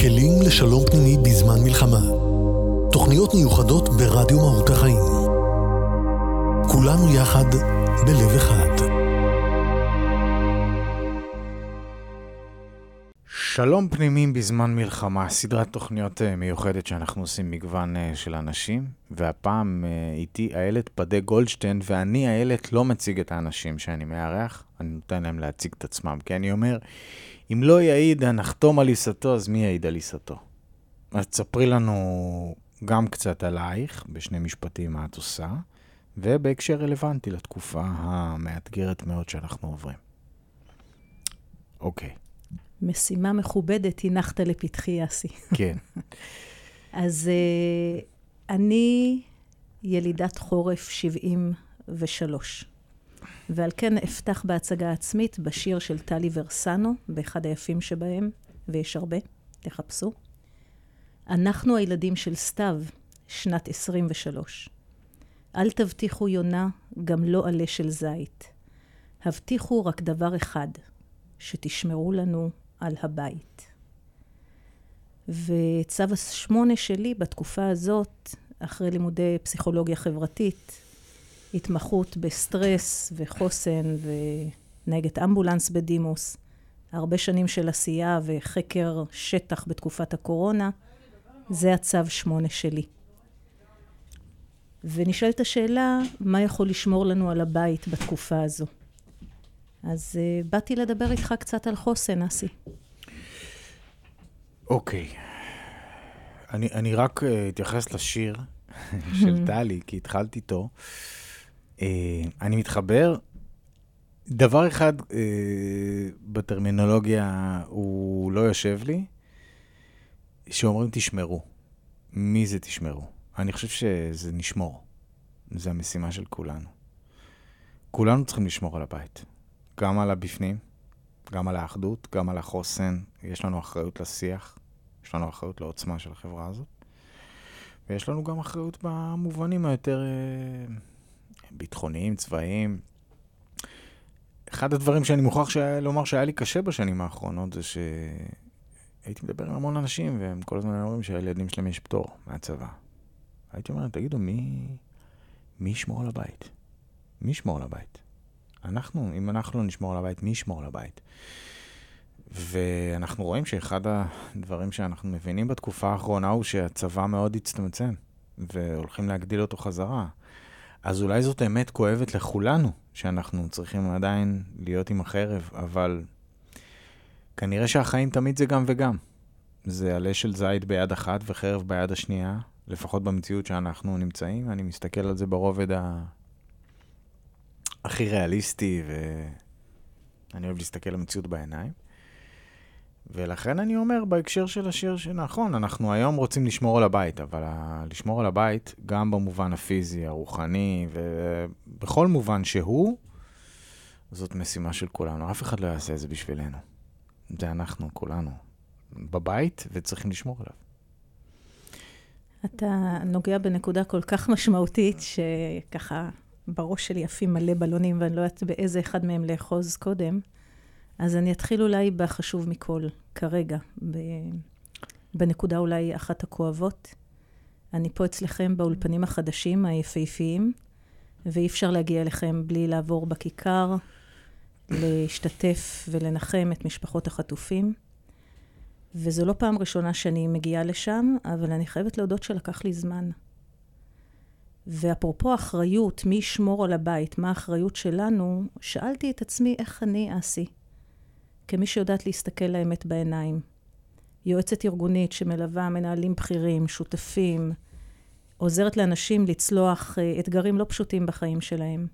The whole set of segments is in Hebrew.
כלים לשלום פנימי בזמן מלחמה. תוכניות מיוחדות ברדיו מהות החיים. כולנו יחד בלב אחד. שלום פנימיים בזמן מלחמה, סדרת תוכניות אה, מיוחדת שאנחנו עושים מגוון אה, של אנשים, והפעם אה, איתי איילת פדה גולדשטיין, ואני איילת לא מציג את האנשים שאני מארח, אני נותן להם להציג את עצמם, כי אני אומר, אם לא יעיד הנחתום על עיסתו, אז מי יעיד על עיסתו? אז תספרי לנו גם קצת עלייך, בשני משפטים מה את עושה, ובהקשר רלוונטי לתקופה המאתגרת מאוד שאנחנו עוברים. אוקיי. משימה מכובדת הנחת לפתחי, אסי. כן. אז uh, אני ילידת חורף 73, ועל כן אפתח בהצגה עצמית בשיר של טלי ורסנו, באחד היפים שבהם, ויש הרבה, תחפשו. אנחנו הילדים של סתיו, שנת 23. אל תבטיחו יונה, גם לא עלה של זית. הבטיחו רק דבר אחד, שתשמרו לנו על הבית. וצו השמונה שלי בתקופה הזאת, אחרי לימודי פסיכולוגיה חברתית, התמחות בסטרס וחוסן ונהגת אמבולנס בדימוס, הרבה שנים של עשייה וחקר שטח בתקופת הקורונה, זה הצו שמונה שלי. ונשאלת השאלה, מה יכול לשמור לנו על הבית בתקופה הזו? אז uh, באתי לדבר איתך קצת על חוסן, אסי. אוקיי. אני, אני רק uh, אתייחס לשיר של טלי, כי התחלתי איתו. Uh, אני מתחבר. דבר אחד uh, בטרמינולוגיה הוא לא יושב לי, שאומרים תשמרו. מי זה תשמרו? אני חושב שזה נשמור. זה המשימה של כולנו. כולנו צריכים לשמור על הבית. גם על הבפנים, גם על האחדות, גם על החוסן. יש לנו אחריות לשיח, יש לנו אחריות לעוצמה של החברה הזאת, ויש לנו גם אחריות במובנים היותר אה, ביטחוניים, צבאיים. אחד הדברים שאני מוכרח שהיה, לומר שהיה לי קשה בשנים האחרונות זה שהייתי מדבר עם המון אנשים, והם כל הזמן אומרים שהילדים שלהם יש פטור מהצבא. הייתי אומר, תגידו, מי, מי ישמור על הבית? מי ישמור על הבית? אנחנו, אם אנחנו לא נשמור על הבית, מי ישמור על הבית? ואנחנו רואים שאחד הדברים שאנחנו מבינים בתקופה האחרונה הוא שהצבא מאוד הצטמצם, והולכים להגדיל אותו חזרה. אז אולי זאת אמת כואבת לכולנו, שאנחנו צריכים עדיין להיות עם החרב, אבל כנראה שהחיים תמיד זה גם וגם. זה עלה של זית ביד אחת וחרב ביד השנייה, לפחות במציאות שאנחנו נמצאים. אני מסתכל על זה ברובד ה... הכי ריאליסטי, ואני אוהב להסתכל למציאות בעיניים. ולכן אני אומר בהקשר של השיר שנכון, אנחנו היום רוצים לשמור על הבית, אבל לשמור על הבית, גם במובן הפיזי, הרוחני, ובכל מובן שהוא, זאת משימה של כולנו. אף אחד לא יעשה את זה בשבילנו. זה אנחנו, כולנו, בבית, וצריכים לשמור עליו. אתה נוגע בנקודה כל כך משמעותית, שככה בראש שלי עפים מלא בלונים, ואני לא יודעת באיזה אחד מהם לאחוז קודם. אז אני אתחיל אולי בחשוב מכל, כרגע, ב... בנקודה אולי אחת הכואבות. אני פה אצלכם באולפנים החדשים, היפהפיים, ואי אפשר להגיע אליכם בלי לעבור בכיכר, להשתתף ולנחם את משפחות החטופים. וזו לא פעם ראשונה שאני מגיעה לשם, אבל אני חייבת להודות שלקח לי זמן. ואפרופו אחריות, מי ישמור על הבית, מה האחריות שלנו, שאלתי את עצמי איך אני אסי, כמי שיודעת להסתכל לאמת בעיניים. יועצת ארגונית שמלווה מנהלים בכירים, שותפים, עוזרת לאנשים לצלוח אה, אתגרים לא פשוטים בחיים שלהם.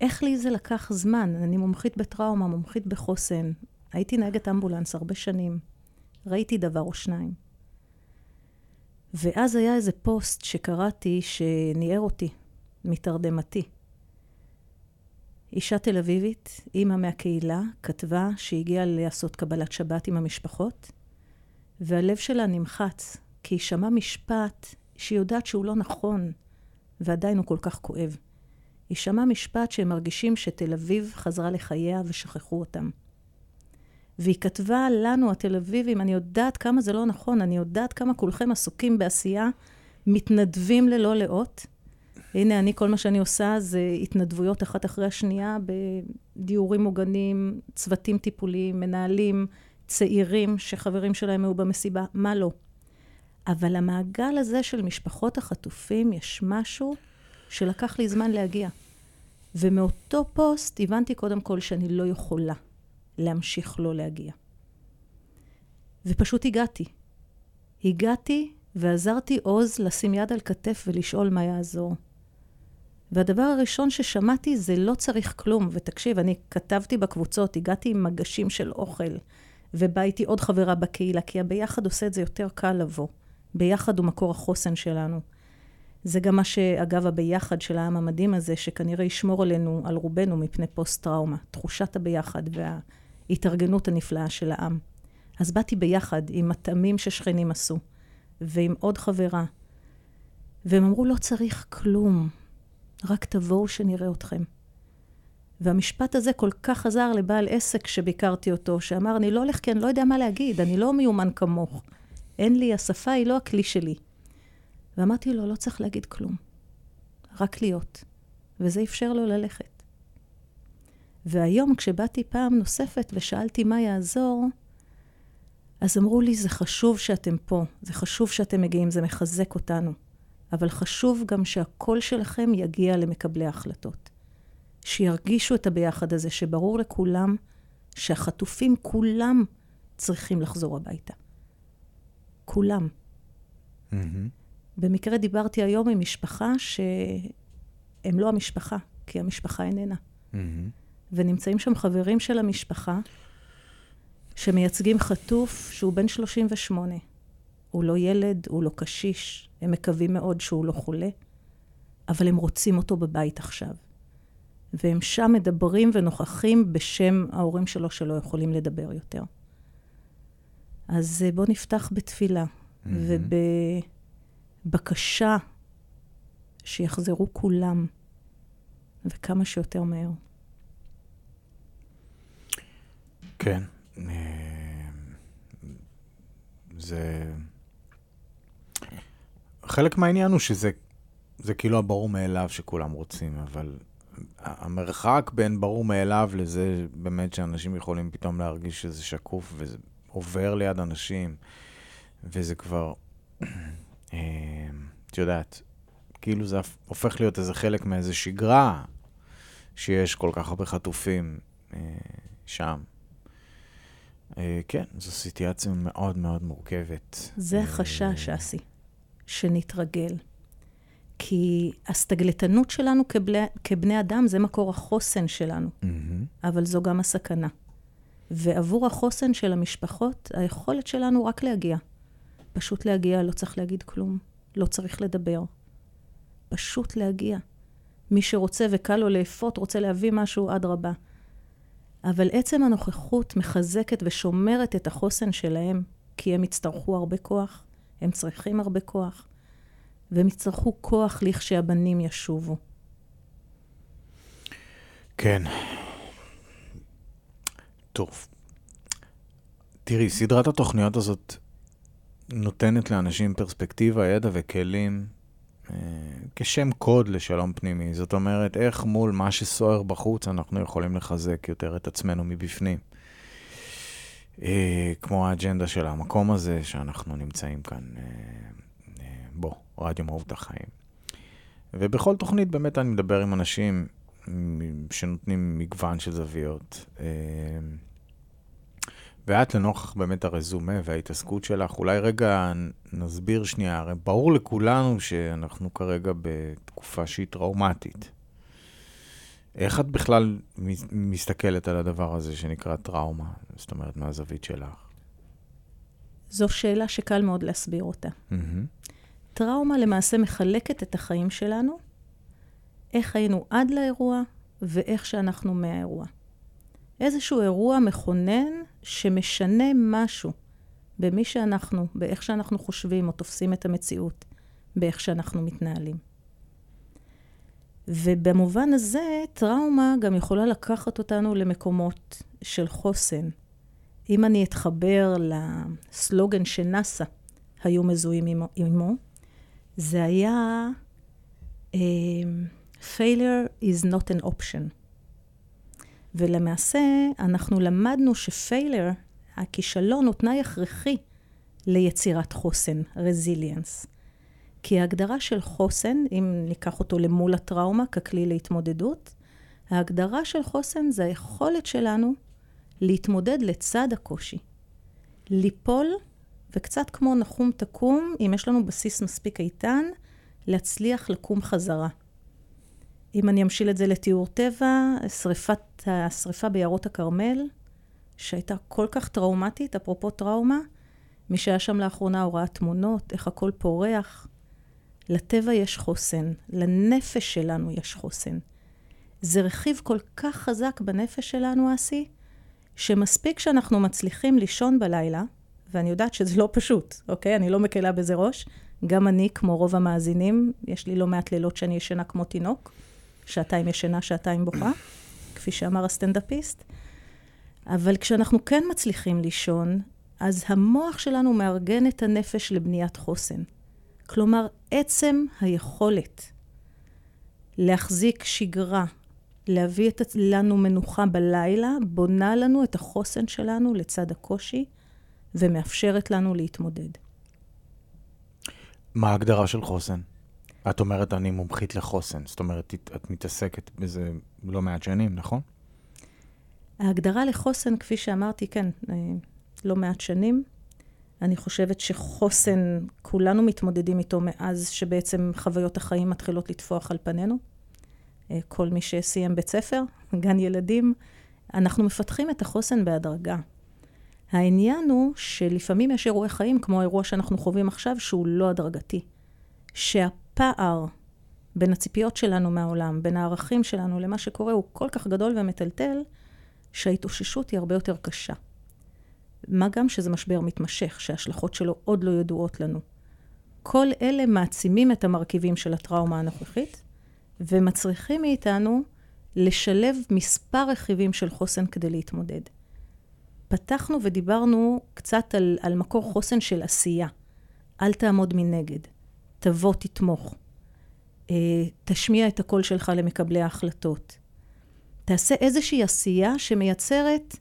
איך לי זה לקח זמן? אני מומחית בטראומה, מומחית בחוסן. הייתי נהגת אמבולנס הרבה שנים. ראיתי דבר או שניים. ואז היה איזה פוסט שקראתי שניער אותי, מתרדמתי. אישה תל אביבית, אימא מהקהילה, כתבה שהגיעה לעשות קבלת שבת עם המשפחות, והלב שלה נמחץ, כי היא שמעה משפט שהיא יודעת שהוא לא נכון, ועדיין הוא כל כך כואב. היא שמעה משפט שהם מרגישים שתל אביב חזרה לחייה ושכחו אותם. והיא כתבה לנו, התל אביבים, אני יודעת כמה זה לא נכון, אני יודעת כמה כולכם עסוקים בעשייה, מתנדבים ללא לאות. הנה, אני, כל מה שאני עושה זה התנדבויות אחת אחרי השנייה בדיורים מוגנים, צוותים טיפוליים, מנהלים, צעירים שחברים שלהם היו במסיבה, מה לא. אבל המעגל הזה של משפחות החטופים, יש משהו שלקח לי זמן להגיע. ומאותו פוסט הבנתי קודם כל שאני לא יכולה להמשיך לא להגיע. ופשוט הגעתי. הגעתי ועזרתי עוז לשים יד על כתף ולשאול מה יעזור. והדבר הראשון ששמעתי זה לא צריך כלום. ותקשיב, אני כתבתי בקבוצות, הגעתי עם מגשים של אוכל, ובאה איתי עוד חברה בקהילה, כי הביחד עושה את זה יותר קל לבוא. ביחד הוא מקור החוסן שלנו. זה גם מה שאגב הביחד של העם המדהים הזה, שכנראה ישמור עלינו, על רובנו, מפני פוסט-טראומה. תחושת הביחד וההתארגנות הנפלאה של העם. אז באתי ביחד עם מטעמים ששכנים עשו, ועם עוד חברה. והם אמרו, לא צריך כלום, רק תבואו שנראה אתכם. והמשפט הזה כל כך עזר לבעל עסק שביקרתי אותו, שאמר, אני לא הולך כי אני לא יודע מה להגיד, אני לא מיומן כמוך. אין לי, השפה היא לא הכלי שלי. ואמרתי לו, לא צריך להגיד כלום, רק להיות. וזה אפשר לו ללכת. והיום, כשבאתי פעם נוספת ושאלתי מה יעזור, אז אמרו לי, זה חשוב שאתם פה, זה חשוב שאתם מגיעים, זה מחזק אותנו. אבל חשוב גם שהקול שלכם יגיע למקבלי ההחלטות. שירגישו את הביחד הזה, שברור לכולם שהחטופים כולם צריכים לחזור הביתה. כולם. Mm-hmm. במקרה דיברתי היום עם משפחה שהם לא המשפחה, כי המשפחה איננה. Mm-hmm. ונמצאים שם חברים של המשפחה שמייצגים חטוף שהוא בן 38. הוא לא ילד, הוא לא קשיש, הם מקווים מאוד שהוא לא חולה, אבל הם רוצים אותו בבית עכשיו. והם שם מדברים ונוכחים בשם ההורים שלו שלא יכולים לדבר יותר. אז אה, בואו נפתח בתפילה mm-hmm. ובבקשה שיחזרו כולם, וכמה שיותר מהר. כן. אה, זה... חלק מהעניין הוא שזה זה כאילו הברור מאליו שכולם רוצים, אבל המרחק בין ברור מאליו לזה באמת שאנשים יכולים פתאום להרגיש שזה שקוף וזה עובר ליד אנשים, וזה כבר, אה, את יודעת, כאילו זה הופך להיות איזה חלק מאיזה שגרה שיש כל כך הרבה חטופים אה, שם. אה, כן, זו סיטואציה מאוד מאוד מורכבת. זה החשש, אסי, שנתרגל. כי הסתגלתנות שלנו כבני, כבני אדם זה מקור החוסן שלנו, mm-hmm. אבל זו גם הסכנה. ועבור החוסן של המשפחות, היכולת שלנו רק להגיע. פשוט להגיע, לא צריך להגיד כלום, לא צריך לדבר. פשוט להגיע. מי שרוצה וקל לו לאפות, רוצה להביא משהו, אדרבה. אבל עצם הנוכחות מחזקת ושומרת את החוסן שלהם, כי הם יצטרכו הרבה כוח, הם צריכים הרבה כוח, והם יצטרכו כוח לכשהבנים ישובו. כן. טוב. תראי, סדרת התוכניות הזאת נותנת לאנשים פרספקטיבה, ידע וכלים אה, כשם קוד לשלום פנימי. זאת אומרת, איך מול מה שסוער בחוץ אנחנו יכולים לחזק יותר את עצמנו מבפנים. אה, כמו האג'נדה של המקום הזה שאנחנו נמצאים כאן, אה, אה, בו, רדיו מהות החיים. ובכל תוכנית באמת אני מדבר עם אנשים שנותנים מגוון של זוויות. ואת לנוכח באמת הרזומה וההתעסקות שלך, אולי רגע נסביר שנייה, הרי ברור לכולנו שאנחנו כרגע בתקופה שהיא טראומטית. איך את בכלל מסתכלת על הדבר הזה שנקרא טראומה? זאת אומרת, מהזווית שלך. זו שאלה שקל מאוד להסביר אותה. Mm-hmm. טראומה למעשה מחלקת את החיים שלנו, איך היינו עד לאירוע ואיך שאנחנו מהאירוע. איזשהו אירוע מכונן שמשנה משהו במי שאנחנו, באיך שאנחנו חושבים או תופסים את המציאות, באיך שאנחנו מתנהלים. ובמובן הזה, טראומה גם יכולה לקחת אותנו למקומות של חוסן. אם אני אתחבר לסלוגן שנאס"א היו מזוהים עמו, זה היה um, failure is not an option. ולמעשה, אנחנו למדנו שפיילר, הכישלון, הוא תנאי הכרחי ליצירת חוסן, רזיליאנס. כי ההגדרה של חוסן, אם ניקח אותו למול הטראומה ככלי להתמודדות, ההגדרה של חוסן זה היכולת שלנו להתמודד לצד הקושי. ליפול, וקצת כמו נחום תקום, אם יש לנו בסיס מספיק איתן, להצליח לקום חזרה. אם אני אמשיל את זה לתיאור טבע, שריפת, השריפה ביערות הכרמל, שהייתה כל כך טראומטית, אפרופו טראומה, מי שהיה שם לאחרונה הוא ראה תמונות, איך הכל פורח. לטבע יש חוסן, לנפש שלנו יש חוסן. זה רכיב כל כך חזק בנפש שלנו, אסי, שמספיק שאנחנו מצליחים לישון בלילה, ואני יודעת שזה לא פשוט, אוקיי? אני לא מקלה בזה ראש. גם אני, כמו רוב המאזינים, יש לי לא מעט לילות שאני ישנה כמו תינוק. שעתיים ישנה, שעתיים בוכה, כפי שאמר הסטנדאפיסט. אבל כשאנחנו כן מצליחים לישון, אז המוח שלנו מארגן את הנפש לבניית חוסן. כלומר, עצם היכולת להחזיק שגרה, להביא את לנו מנוחה בלילה, בונה לנו את החוסן שלנו לצד הקושי, ומאפשרת לנו להתמודד. מה ההגדרה של חוסן? את אומרת, אני מומחית לחוסן. זאת אומרת, את מתעסקת בזה לא מעט שנים, נכון? ההגדרה לחוסן, כפי שאמרתי, כן, אה, לא מעט שנים. אני חושבת שחוסן, כולנו מתמודדים איתו מאז שבעצם חוויות החיים מתחילות לטפוח על פנינו. אה, כל מי שסיים בית ספר, גן ילדים, אנחנו מפתחים את החוסן בהדרגה. העניין הוא שלפעמים יש אירועי חיים, כמו האירוע שאנחנו חווים עכשיו, שהוא לא הדרגתי. שהפער בין הציפיות שלנו מהעולם, בין הערכים שלנו למה שקורה, הוא כל כך גדול ומטלטל, שההתאוששות היא הרבה יותר קשה. מה גם שזה משבר מתמשך, שההשלכות שלו עוד לא ידועות לנו. כל אלה מעצימים את המרכיבים של הטראומה הנוכחית, ומצריכים מאיתנו לשלב מספר רכיבים של חוסן כדי להתמודד. פתחנו ודיברנו קצת על, על מקור חוסן של עשייה. אל תעמוד מנגד. תבוא, תתמוך. אה, תשמיע את הקול שלך למקבלי ההחלטות. תעשה איזושהי עשייה שמייצרת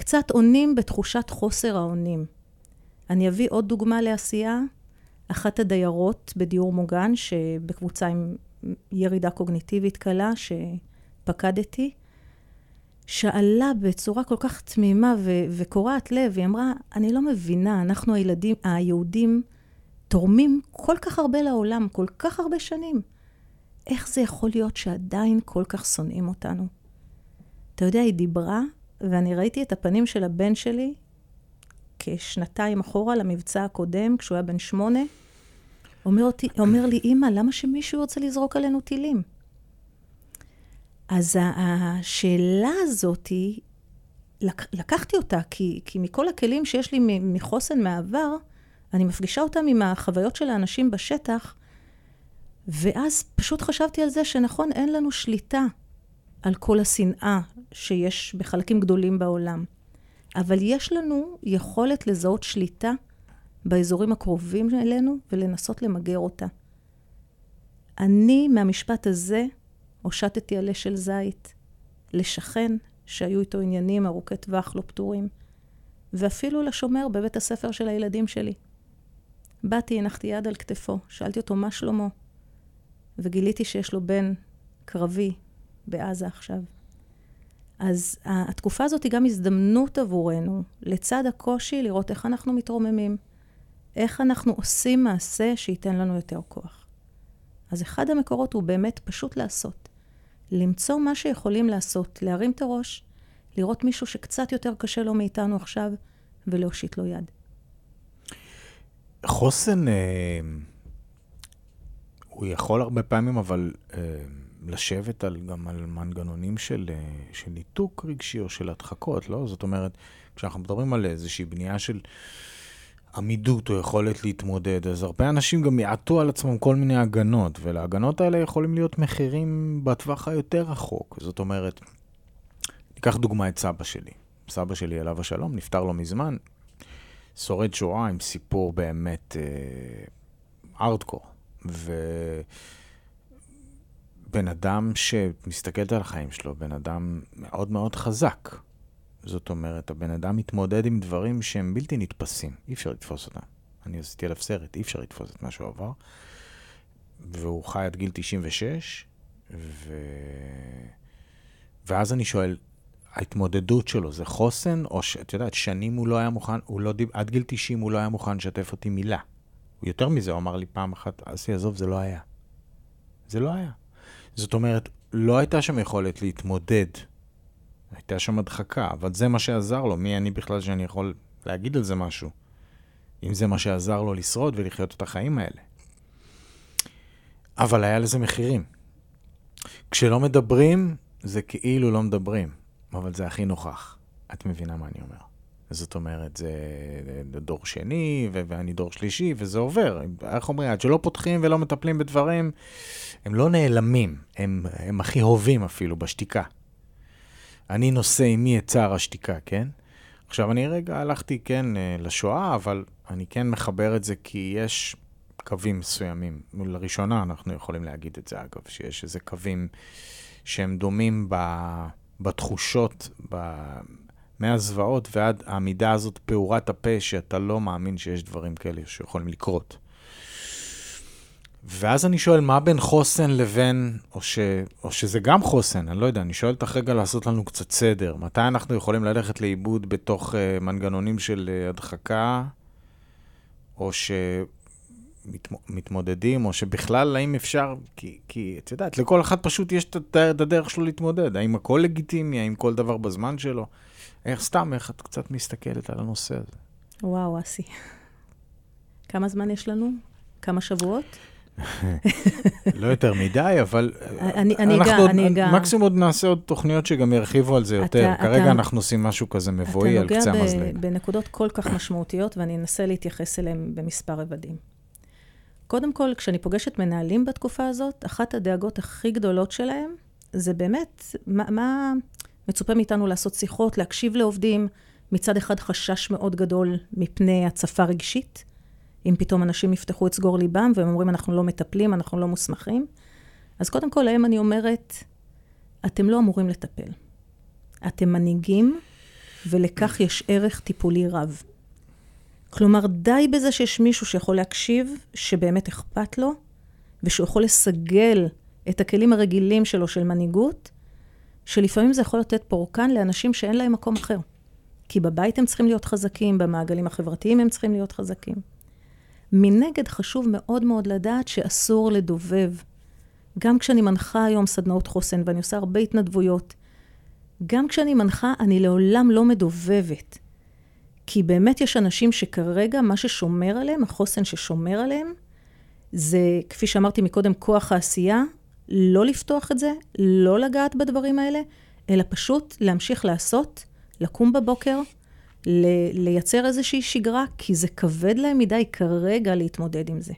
קצת אונים בתחושת חוסר האונים. אני אביא עוד דוגמה לעשייה. אחת הדיירות בדיור מוגן, שבקבוצה עם ירידה קוגניטיבית קלה, שפקדתי, שאלה בצורה כל כך תמימה ו- וקורעת לב, היא אמרה, אני לא מבינה, אנחנו הילדים, היהודים, תורמים כל כך הרבה לעולם, כל כך הרבה שנים. איך זה יכול להיות שעדיין כל כך שונאים אותנו? אתה יודע, היא דיברה, ואני ראיתי את הפנים של הבן שלי כשנתיים אחורה למבצע הקודם, כשהוא היה בן שמונה. אומר, אותי, אומר לי, אמא, למה שמישהו רוצה לזרוק עלינו טילים? אז השאלה הזאת, לקחתי אותה, כי, כי מכל הכלים שיש לי מחוסן מהעבר, אני מפגישה אותם עם החוויות של האנשים בשטח, ואז פשוט חשבתי על זה שנכון, אין לנו שליטה על כל השנאה שיש בחלקים גדולים בעולם. אבל יש לנו יכולת לזהות שליטה באזורים הקרובים אלינו ולנסות למגר אותה. אני, מהמשפט הזה, הושטתי עלה של זית לשכן שהיו איתו עניינים ארוכי טווח לא פתורים, ואפילו לשומר בבית הספר של הילדים שלי. באתי, הנחתי יד על כתפו, שאלתי אותו מה שלמה, וגיליתי שיש לו בן קרבי בעזה עכשיו. אז התקופה הזאת היא גם הזדמנות עבורנו, לצד הקושי, לראות איך אנחנו מתרוממים, איך אנחנו עושים מעשה שייתן לנו יותר כוח. אז אחד המקורות הוא באמת פשוט לעשות. למצוא מה שיכולים לעשות, להרים את הראש, לראות מישהו שקצת יותר קשה לו מאיתנו עכשיו, ולהושיט לו יד. חוסן, אה, הוא יכול הרבה פעמים, אבל אה, לשבת על, גם על מנגנונים של, אה, של ניתוק רגשי או של הדחקות, לא? זאת אומרת, כשאנחנו מדברים על איזושהי בנייה של עמידות או יכולת להתמודד, אז הרבה אנשים גם יעטו על עצמם כל מיני הגנות, ולהגנות האלה יכולים להיות מחירים בטווח היותר רחוק. זאת אומרת, ניקח דוגמא את סבא שלי. סבא שלי, עליו השלום, נפטר לא מזמן. שורד שואה עם סיפור באמת ארדקור. אה, ובן אדם שמסתכלת על החיים שלו, בן אדם מאוד מאוד חזק. זאת אומרת, הבן אדם מתמודד עם דברים שהם בלתי נתפסים, אי אפשר לתפוס אותם. אני עשיתי עליו סרט, אי אפשר לתפוס את מה שהוא עבר. והוא חי עד גיל 96, ו... ואז אני שואל, ההתמודדות שלו זה חוסן, או שאת יודעת, שנים הוא לא היה מוכן, הוא לא, עד גיל 90 הוא לא היה מוכן לשתף אותי מילה. יותר מזה, הוא אמר לי פעם אחת, אסי, עזוב, זה לא היה. זה לא היה. זאת אומרת, לא הייתה שם יכולת להתמודד. הייתה שם הדחקה, אבל זה מה שעזר לו. מי אני בכלל שאני יכול להגיד על זה משהו? אם זה מה שעזר לו לשרוד ולחיות את החיים האלה. אבל היה לזה מחירים. כשלא מדברים, זה כאילו לא מדברים, אבל זה הכי נוכח. את מבינה מה אני אומר. זאת אומרת, זה דור שני, ו- ואני דור שלישי, וזה עובר. איך אומרים? עד שלא פותחים ולא מטפלים בדברים, הם לא נעלמים, הם, הם הכי הובים אפילו בשתיקה. אני נושא עימי את צער השתיקה, כן? עכשיו, אני רגע הלכתי, כן, אה, לשואה, אבל אני כן מחבר את זה כי יש קווים מסוימים. לראשונה אנחנו יכולים להגיד את זה, אגב, שיש איזה קווים שהם דומים ב, בתחושות, ב, מהזוועות ועד העמידה הזאת, פעורת הפה, שאתה לא מאמין שיש דברים כאלה שיכולים לקרות. ואז אני שואל, מה בין חוסן לבין, או, ש, או שזה גם חוסן, אני לא יודע, אני שואל אותך רגע לעשות לנו קצת סדר. מתי אנחנו יכולים ללכת לאיבוד בתוך uh, מנגנונים של uh, הדחקה, או שמתמודדים, או שבכלל, האם אפשר, כי, כי את יודעת, לכל אחד פשוט יש את הדרך שלו להתמודד. האם הכל לגיטימי, האם כל דבר בזמן שלו? איך סתם, איך את קצת מסתכלת על הנושא הזה? וואו, אסי. כמה זמן יש לנו? כמה שבועות? לא יותר מדי, אבל אני, אני אגע, אני אגע. מקסימום עוד נעשה עוד תוכניות שגם ירחיבו על זה יותר. אתה, כרגע אתה, אנחנו עושים משהו כזה מבואי על קצה המזלג. אתה נוגע בנקודות כל כך משמעותיות, ואני אנסה להתייחס אליהן במספר רבדים. קודם כל, כשאני פוגשת מנהלים בתקופה הזאת, אחת הדאגות הכי גדולות שלהם, זה באמת, מה, מה מצופה מאיתנו לעשות שיחות, להקשיב לעובדים, מצד אחד חשש מאוד גדול מפני הצפה רגשית, אם פתאום אנשים יפתחו את סגור ליבם והם אומרים, אנחנו לא מטפלים, אנחנו לא מוסמכים. אז קודם כל, להם אני אומרת, אתם לא אמורים לטפל. אתם מנהיגים, ולכך יש ערך טיפולי רב. כלומר, די בזה שיש מישהו שיכול להקשיב, שבאמת אכפת לו, ושהוא יכול לסגל את הכלים הרגילים שלו של מנהיגות, שלפעמים זה יכול לתת פורקן לאנשים שאין להם מקום אחר. כי בבית הם צריכים להיות חזקים, במעגלים החברתיים הם צריכים להיות חזקים. מנגד, חשוב מאוד מאוד לדעת שאסור לדובב. גם כשאני מנחה היום סדנאות חוסן, ואני עושה הרבה התנדבויות, גם כשאני מנחה, אני לעולם לא מדובבת. כי באמת יש אנשים שכרגע, מה ששומר עליהם, החוסן ששומר עליהם, זה, כפי שאמרתי מקודם, כוח העשייה, לא לפתוח את זה, לא לגעת בדברים האלה, אלא פשוט להמשיך לעשות, לקום בבוקר, לייצר איזושהי שגרה, כי זה כבד להם מדי כרגע להתמודד עם זה.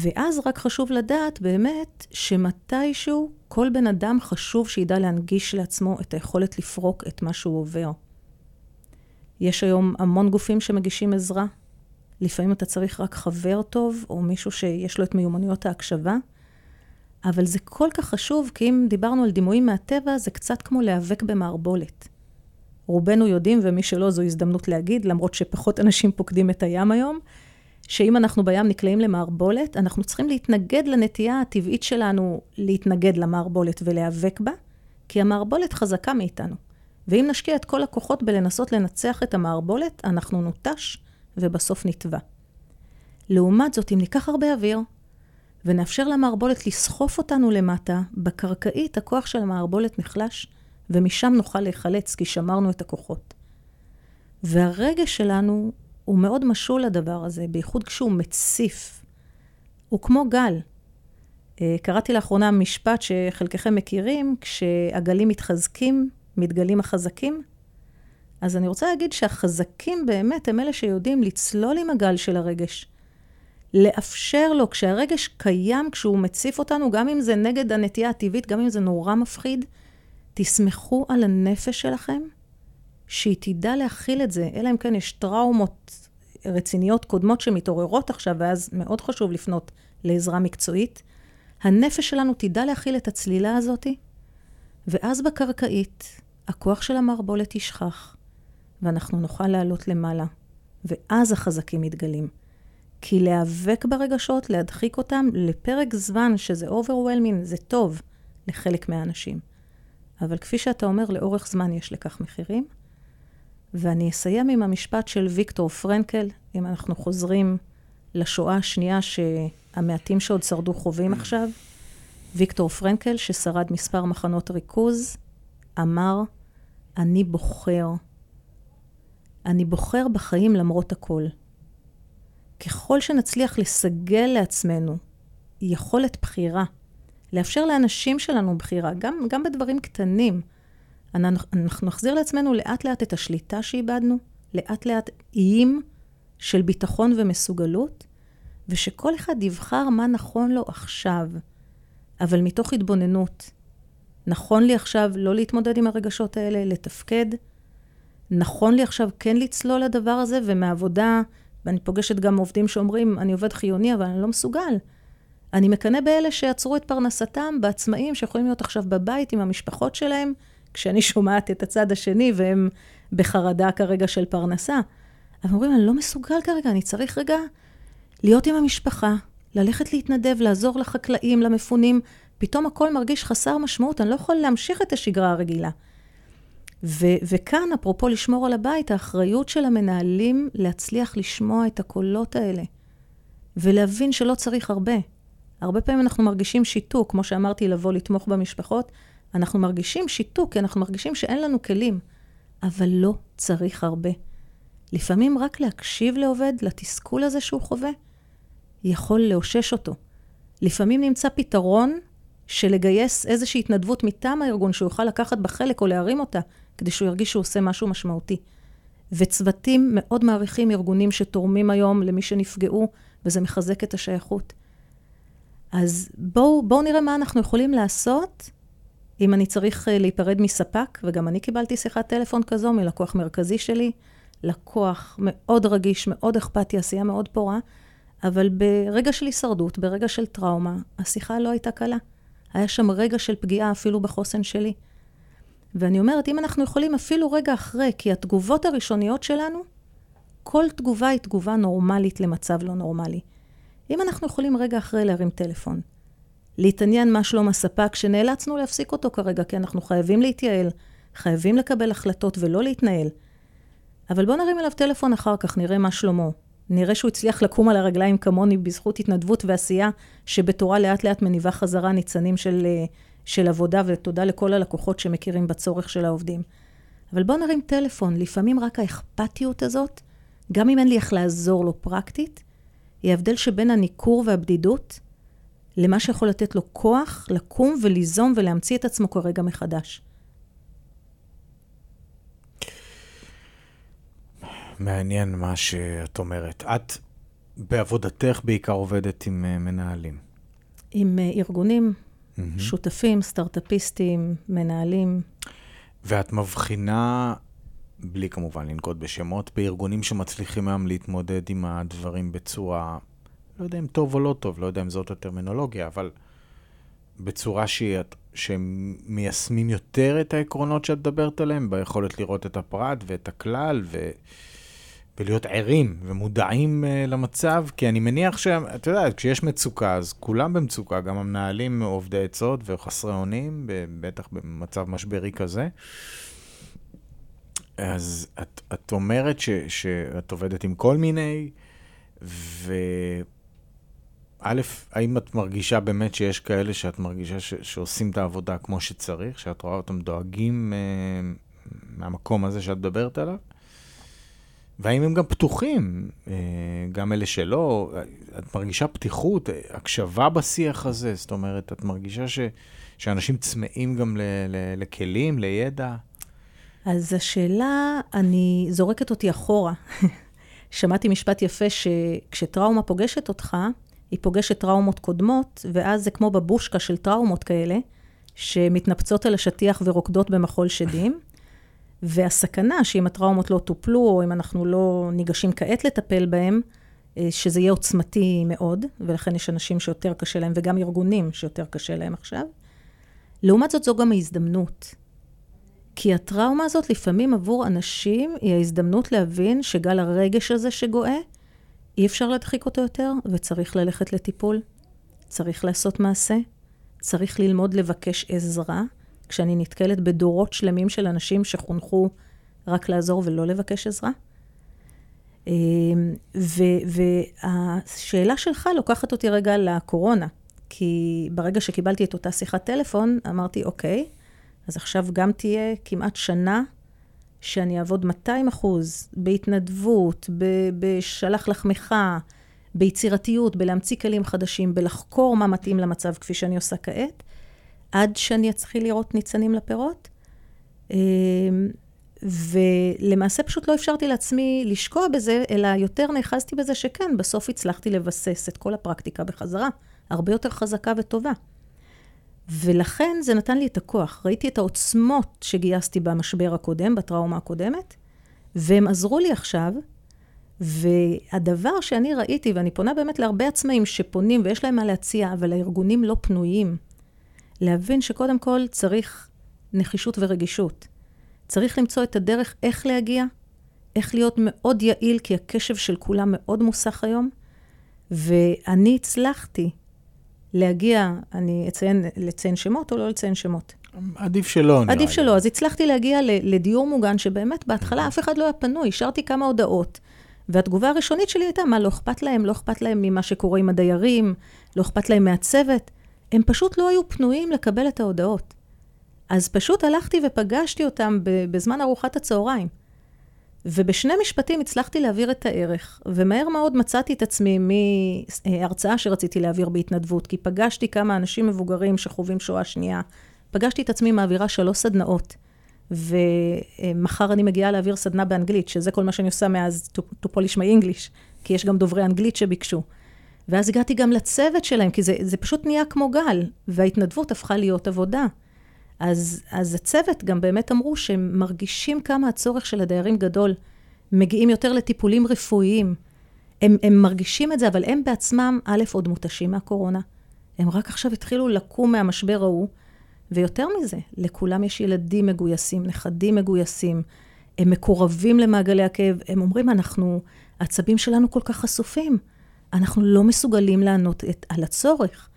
ואז רק חשוב לדעת באמת שמתישהו כל בן אדם חשוב שידע להנגיש לעצמו את היכולת לפרוק את מה שהוא עובר. יש היום המון גופים שמגישים עזרה. לפעמים אתה צריך רק חבר טוב, או מישהו שיש לו את מיומנויות ההקשבה, אבל זה כל כך חשוב, כי אם דיברנו על דימויים מהטבע, זה קצת כמו להיאבק במערבולת. רובנו יודעים, ומי שלא, זו הזדמנות להגיד, למרות שפחות אנשים פוקדים את הים היום, שאם אנחנו בים נקלעים למערבולת, אנחנו צריכים להתנגד לנטייה הטבעית שלנו להתנגד למערבולת ולהיאבק בה, כי המערבולת חזקה מאיתנו. ואם נשקיע את כל הכוחות בלנסות לנצח את המערבולת, אנחנו נוטש ובסוף נטבע. לעומת זאת, אם ניקח הרבה אוויר, ונאפשר למערבולת לסחוף אותנו למטה, בקרקעית הכוח של המערבולת נחלש, ומשם נוכל להיחלץ, כי שמרנו את הכוחות. והרגש שלנו הוא מאוד משול לדבר הזה, בייחוד כשהוא מציף. הוא כמו גל. אה, קראתי לאחרונה משפט שחלקכם מכירים, כשהגלים מתחזקים, מתגלים החזקים. אז אני רוצה להגיד שהחזקים באמת הם אלה שיודעים לצלול עם הגל של הרגש. לאפשר לו, כשהרגש קיים, כשהוא מציף אותנו, גם אם זה נגד הנטייה הטבעית, גם אם זה נורא מפחיד, תסמכו על הנפש שלכם, שהיא תדע להכיל את זה, אלא אם כן יש טראומות רציניות קודמות שמתעוררות עכשיו, ואז מאוד חשוב לפנות לעזרה מקצועית. הנפש שלנו תדע להכיל את הצלילה הזאתי, ואז בקרקעית הכוח של המערבולת ישכח, ואנחנו נוכל לעלות למעלה, ואז החזקים מתגלים. כי להיאבק ברגשות, להדחיק אותם לפרק זמן שזה overwhelming, זה טוב לחלק מהאנשים. אבל כפי שאתה אומר, לאורך זמן יש לכך מחירים. ואני אסיים עם המשפט של ויקטור פרנקל, אם אנחנו חוזרים לשואה השנייה שהמעטים שעוד שרדו חווים עכשיו. ויקטור פרנקל, ששרד מספר מחנות ריכוז, אמר, אני בוחר. אני בוחר בחיים למרות הכל. ככל שנצליח לסגל לעצמנו יכולת בחירה, לאפשר לאנשים שלנו בחירה, גם, גם בדברים קטנים, אנחנו נחזיר לעצמנו לאט לאט את השליטה שאיבדנו, לאט לאט איים של ביטחון ומסוגלות, ושכל אחד יבחר מה נכון לו עכשיו, אבל מתוך התבוננות. נכון לי עכשיו לא להתמודד עם הרגשות האלה, לתפקד. נכון לי עכשיו כן לצלול לדבר הזה, ומעבודה, ואני פוגשת גם עובדים שאומרים, אני עובד חיוני, אבל אני לא מסוגל. אני מקנא באלה שעצרו את פרנסתם, בעצמאים שיכולים להיות עכשיו בבית עם המשפחות שלהם, כשאני שומעת את הצד השני והם בחרדה כרגע של פרנסה. אבל אומרים, אני לא מסוגל כרגע, אני צריך רגע להיות עם המשפחה, ללכת להתנדב, לעזור לחקלאים, למפונים. פתאום הכל מרגיש חסר משמעות, אני לא יכול להמשיך את השגרה הרגילה. ו- וכאן, אפרופו לשמור על הבית, האחריות של המנהלים להצליח לשמוע את הקולות האלה, ולהבין שלא צריך הרבה. הרבה פעמים אנחנו מרגישים שיתוק, כמו שאמרתי, לבוא לתמוך במשפחות, אנחנו מרגישים שיתוק, כי אנחנו מרגישים שאין לנו כלים, אבל לא צריך הרבה. לפעמים רק להקשיב לעובד, לתסכול הזה שהוא חווה, יכול לאושש אותו. לפעמים נמצא פתרון של לגייס איזושהי התנדבות מטעם הארגון שהוא יוכל לקחת בה חלק או להרים אותה, כדי שהוא ירגיש שהוא עושה משהו משמעותי. וצוותים מאוד מעריכים ארגונים שתורמים היום למי שנפגעו, וזה מחזק את השייכות. אז בואו בוא נראה מה אנחנו יכולים לעשות אם אני צריך אה, להיפרד מספק, וגם אני קיבלתי שיחת טלפון כזו מלקוח מרכזי שלי, לקוח מאוד רגיש, מאוד אכפתי, עשייה מאוד פורה, אבל ברגע של הישרדות, ברגע של טראומה, השיחה לא הייתה קלה. היה שם רגע של פגיעה אפילו בחוסן שלי. ואני אומרת, אם אנחנו יכולים אפילו רגע אחרי, כי התגובות הראשוניות שלנו, כל תגובה היא תגובה נורמלית למצב לא נורמלי. אם אנחנו יכולים רגע אחרי להרים טלפון, להתעניין מה שלום הספק, שנאלצנו להפסיק אותו כרגע, כי אנחנו חייבים להתייעל, חייבים לקבל החלטות ולא להתנהל. אבל בואו נרים אליו טלפון אחר כך, נראה מה שלמה. נראה שהוא הצליח לקום על הרגליים כמוני בזכות התנדבות ועשייה, שבתורה לאט לאט מניבה חזרה ניצנים של, אה, של עבודה, ותודה לכל הלקוחות שמכירים בצורך של העובדים. אבל בואו נרים טלפון, לפעמים רק האכפתיות הזאת, גם אם אין לי איך לעזור לו פרקטית, היא ההבדל שבין הניכור והבדידות למה שיכול לתת לו כוח לקום וליזום ולהמציא את עצמו כרגע מחדש. מעניין מה שאת אומרת. את בעבודתך בעיקר עובדת עם uh, מנהלים. עם uh, ארגונים, mm-hmm. שותפים, סטארט-אפיסטים, מנהלים. ואת מבחינה, בלי כמובן לנקוט בשמות, בארגונים שמצליחים היום להתמודד עם הדברים בצורה לא יודע אם טוב או לא טוב, לא יודע אם זאת הטרמינולוגיה, אבל בצורה שהיא, שהם מיישמים יותר את העקרונות שאת מדברת עליהם, ביכולת לראות את הפרט ואת הכלל, ו... ולהיות ערים ומודעים uh, למצב, כי אני מניח שאתה יודע, כשיש מצוקה, אז כולם במצוקה, גם המנהלים עובדי עצות וחסרי אונים, בטח במצב משברי כזה. אז את, את אומרת ש, שאת עובדת עם כל מיני, ו... א', האם את מרגישה באמת שיש כאלה שאת מרגישה ש, שעושים את העבודה כמו שצריך, שאת רואה אותם דואגים אה, מהמקום הזה שאת מדברת עליו? והאם הם גם פתוחים, אה, גם אלה שלא, את מרגישה פתיחות, הקשבה בשיח הזה? זאת אומרת, את מרגישה ש, שאנשים צמאים גם ל, ל, לכלים, לידע? אז השאלה, אני זורקת אותי אחורה. שמעתי משפט יפה שכשטראומה פוגשת אותך, היא פוגשת טראומות קודמות, ואז זה כמו בבושקה של טראומות כאלה, שמתנפצות על השטיח ורוקדות במחול שדים. והסכנה שאם הטראומות לא טופלו, או אם אנחנו לא ניגשים כעת לטפל בהם, אה, שזה יהיה עוצמתי מאוד, ולכן יש אנשים שיותר קשה להם, וגם ארגונים שיותר קשה להם עכשיו. לעומת זאת, זו גם ההזדמנות. כי הטראומה הזאת לפעמים עבור אנשים היא ההזדמנות להבין שגל הרגש הזה שגואה, אי אפשר להדחיק אותו יותר, וצריך ללכת לטיפול. צריך לעשות מעשה. צריך ללמוד לבקש עזרה. כשאני נתקלת בדורות שלמים של אנשים שחונכו רק לעזור ולא לבקש עזרה. אמ, והשאלה שלך לוקחת אותי רגע לקורונה, כי ברגע שקיבלתי את אותה שיחת טלפון, אמרתי, אוקיי, אז עכשיו גם תהיה כמעט שנה שאני אעבוד 200 אחוז בהתנדבות, בשלח לחמך, ביצירתיות, בלהמציא כלים חדשים, בלחקור מה מתאים למצב כפי שאני עושה כעת, עד שאני אתחיל לראות ניצנים לפירות. אמ, ולמעשה פשוט לא אפשרתי לעצמי לשקוע בזה, אלא יותר נאחזתי בזה שכן, בסוף הצלחתי לבסס את כל הפרקטיקה בחזרה, הרבה יותר חזקה וטובה. ולכן זה נתן לי את הכוח. ראיתי את העוצמות שגייסתי במשבר הקודם, בטראומה הקודמת, והם עזרו לי עכשיו. והדבר שאני ראיתי, ואני פונה באמת להרבה עצמאים שפונים ויש להם מה להציע, אבל הארגונים לא פנויים, להבין שקודם כל צריך נחישות ורגישות. צריך למצוא את הדרך איך להגיע, איך להיות מאוד יעיל, כי הקשב של כולם מאוד מוסך היום. ואני הצלחתי להגיע, אני אציין, לציין שמות או לא לציין שמות? עדיף שלא, נראה לי. עדיף שלא. אז הצלחתי להגיע לדיור מוגן, שבאמת בהתחלה אף אחד לא היה פנוי, השארתי כמה הודעות. והתגובה הראשונית שלי הייתה, מה, לא אכפת להם? לא אכפת להם ממה שקורה עם הדיירים? לא אכפת להם מהצוות? הם פשוט לא היו פנויים לקבל את ההודעות. אז פשוט הלכתי ופגשתי אותם בזמן ארוחת הצהריים. ובשני משפטים הצלחתי להעביר את הערך, ומהר מאוד מצאתי את עצמי מהרצאה שרציתי להעביר בהתנדבות, כי פגשתי כמה אנשים מבוגרים שחווים שואה שנייה. פגשתי את עצמי מעבירה שלוש סדנאות, ומחר אני מגיעה להעביר סדנה באנגלית, שזה כל מה שאני עושה מאז to, to polish my English, כי יש גם דוברי אנגלית שביקשו. ואז הגעתי גם לצוות שלהם, כי זה, זה פשוט נהיה כמו גל, וההתנדבות הפכה להיות עבודה. אז, אז הצוות גם באמת אמרו שהם מרגישים כמה הצורך של הדיירים גדול. מגיעים יותר לטיפולים רפואיים. הם, הם מרגישים את זה, אבל הם בעצמם, א', עוד מותשים מהקורונה. הם רק עכשיו התחילו לקום מהמשבר ההוא, ויותר מזה, לכולם יש ילדים מגויסים, נכדים מגויסים, הם מקורבים למעגלי הכאב, הם אומרים, אנחנו, העצבים שלנו כל כך חשופים, אנחנו לא מסוגלים לענות את, על הצורך.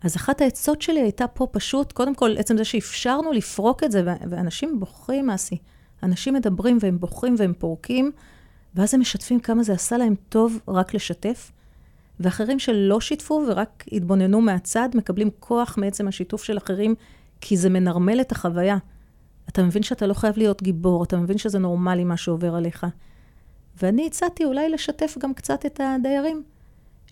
אז אחת העצות שלי הייתה פה פשוט, קודם כל, עצם זה שאפשרנו לפרוק את זה, ואנשים בוחרים, מעשי. אנשים מדברים והם בוחרים והם פורקים, ואז הם משתפים כמה זה עשה להם טוב רק לשתף. ואחרים שלא שיתפו ורק התבוננו מהצד, מקבלים כוח מעצם השיתוף של אחרים, כי זה מנרמל את החוויה. אתה מבין שאתה לא חייב להיות גיבור, אתה מבין שזה נורמלי מה שעובר עליך. ואני הצעתי אולי לשתף גם קצת את הדיירים.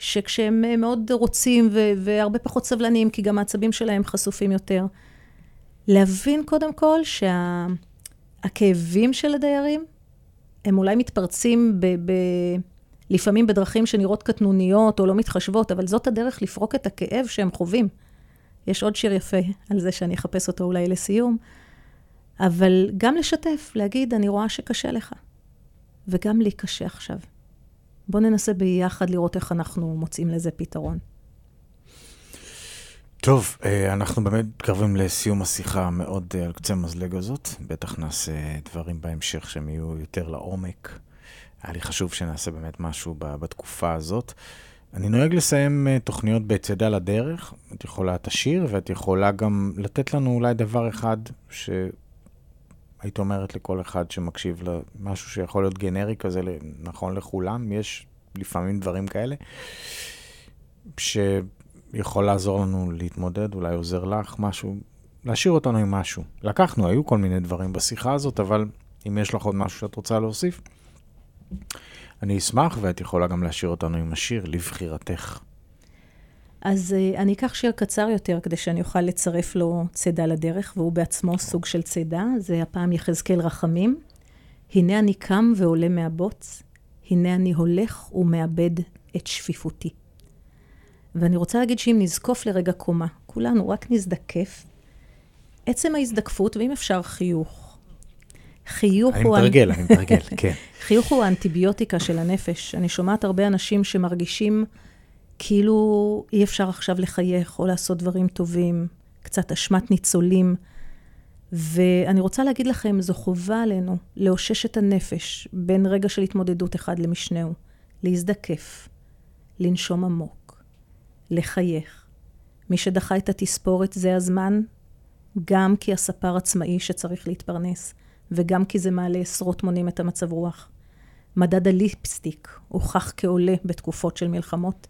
שכשהם מאוד רוצים ו- והרבה פחות סבלניים, כי גם העצבים שלהם חשופים יותר, להבין קודם כל שהכאבים שה- של הדיירים, הם אולי מתפרצים ב- ב- לפעמים בדרכים שנראות קטנוניות או לא מתחשבות, אבל זאת הדרך לפרוק את הכאב שהם חווים. יש עוד שיר יפה על זה שאני אחפש אותו אולי לסיום, אבל גם לשתף, להגיד, אני רואה שקשה לך, וגם לי קשה עכשיו. בואו ננסה ביחד לראות איך אנחנו מוצאים לזה פתרון. טוב, אה, אנחנו באמת מתקרבים לסיום השיחה המאוד אה, על קצה המזלג הזאת. בטח נעשה דברים בהמשך שהם יהיו יותר לעומק. היה לי חשוב שנעשה באמת משהו בתקופה הזאת. אני נוהג לסיים אה, תוכניות בצידה לדרך. את יכולה את השיר, ואת יכולה גם לתת לנו אולי דבר אחד שהיית אומרת לכל אחד שמקשיב למשהו שיכול להיות גנרי כזה, נכון לכולם. יש לפעמים דברים כאלה, שיכול לעזור לנו להתמודד, אולי עוזר לך, משהו, להשאיר אותנו עם משהו. לקחנו, היו כל מיני דברים בשיחה הזאת, אבל אם יש לך עוד משהו שאת רוצה להוסיף, אני אשמח, ואת יכולה גם להשאיר אותנו עם השיר, לבחירתך. אז uh, אני אקח שיר קצר יותר, כדי שאני אוכל לצרף לו צידה לדרך, והוא בעצמו סוג של צידה. זה הפעם יחזקאל רחמים. הנה אני קם ועולה מהבוץ, הנה אני הולך ומאבד את שפיפותי. ואני רוצה להגיד שאם נזקוף לרגע קומה, כולנו רק נזדקף, עצם ההזדקפות, ואם אפשר חיוך, חיוך אני הוא... מתרגל, אני מתרגל, כן. חיוך הוא האנטיביוטיקה של הנפש. אני שומעת הרבה אנשים שמרגישים כאילו אי אפשר עכשיו לחייך או לעשות דברים טובים, קצת אשמת ניצולים. ואני רוצה להגיד לכם, זו חובה עלינו לאושש את הנפש בין רגע של התמודדות אחד למשנהו, להזדקף, לנשום עמוק, לחייך. מי שדחה את התספורת זה הזמן, גם כי הספר עצמאי שצריך להתפרנס, וגם כי זה מעלה עשרות מונים את המצב רוח. מדד הליפסטיק הוכח כעולה בתקופות של מלחמות.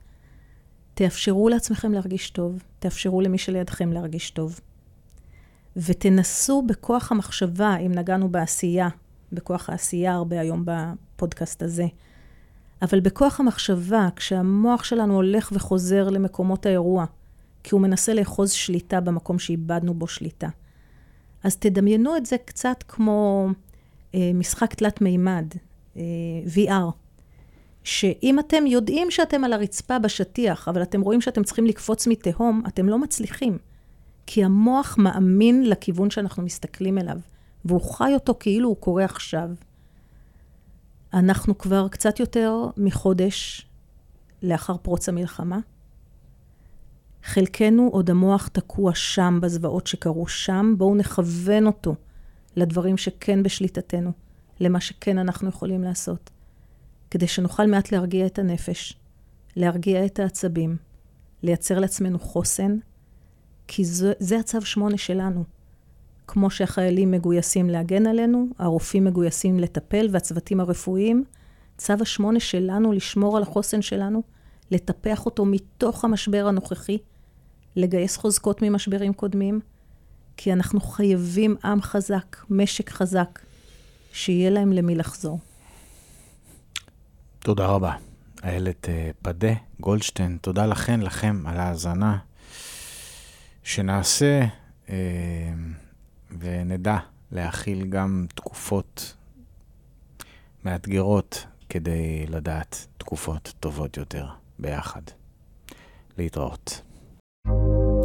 תאפשרו לעצמכם להרגיש טוב, תאפשרו למי שלידכם להרגיש טוב. ותנסו בכוח המחשבה, אם נגענו בעשייה, בכוח העשייה הרבה היום בפודקאסט הזה, אבל בכוח המחשבה, כשהמוח שלנו הולך וחוזר למקומות האירוע, כי הוא מנסה לאחוז שליטה במקום שאיבדנו בו שליטה. אז תדמיינו את זה קצת כמו אה, משחק תלת מימד, אה, VR, שאם אתם יודעים שאתם על הרצפה בשטיח, אבל אתם רואים שאתם צריכים לקפוץ מתהום, אתם לא מצליחים. כי המוח מאמין לכיוון שאנחנו מסתכלים אליו, והוא חי אותו כאילו הוא קורה עכשיו. אנחנו כבר קצת יותר מחודש לאחר פרוץ המלחמה. חלקנו עוד המוח תקוע שם, בזוועות שקרו שם, בואו נכוון אותו לדברים שכן בשליטתנו, למה שכן אנחנו יכולים לעשות, כדי שנוכל מעט להרגיע את הנפש, להרגיע את העצבים, לייצר לעצמנו חוסן, כי זה, זה הצו שמונה שלנו. כמו שהחיילים מגויסים להגן עלינו, הרופאים מגויסים לטפל, והצוותים הרפואיים, צו השמונה שלנו לשמור על החוסן שלנו, לטפח אותו מתוך המשבר הנוכחי, לגייס חוזקות ממשברים קודמים, כי אנחנו חייבים עם חזק, משק חזק, שיהיה להם למי לחזור. תודה רבה. איילת אה, פדה, גולדשטיין, תודה לכן, לכם, על ההאזנה. שנעשה אה, ונדע להכיל גם תקופות מאתגרות כדי לדעת תקופות טובות יותר ביחד. להתראות.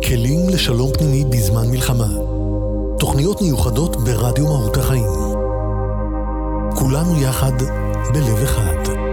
כלים לשלום פנימי בזמן מלחמה. תוכניות מיוחדות ברדיו מהות החיים. כולנו יחד בלב אחד.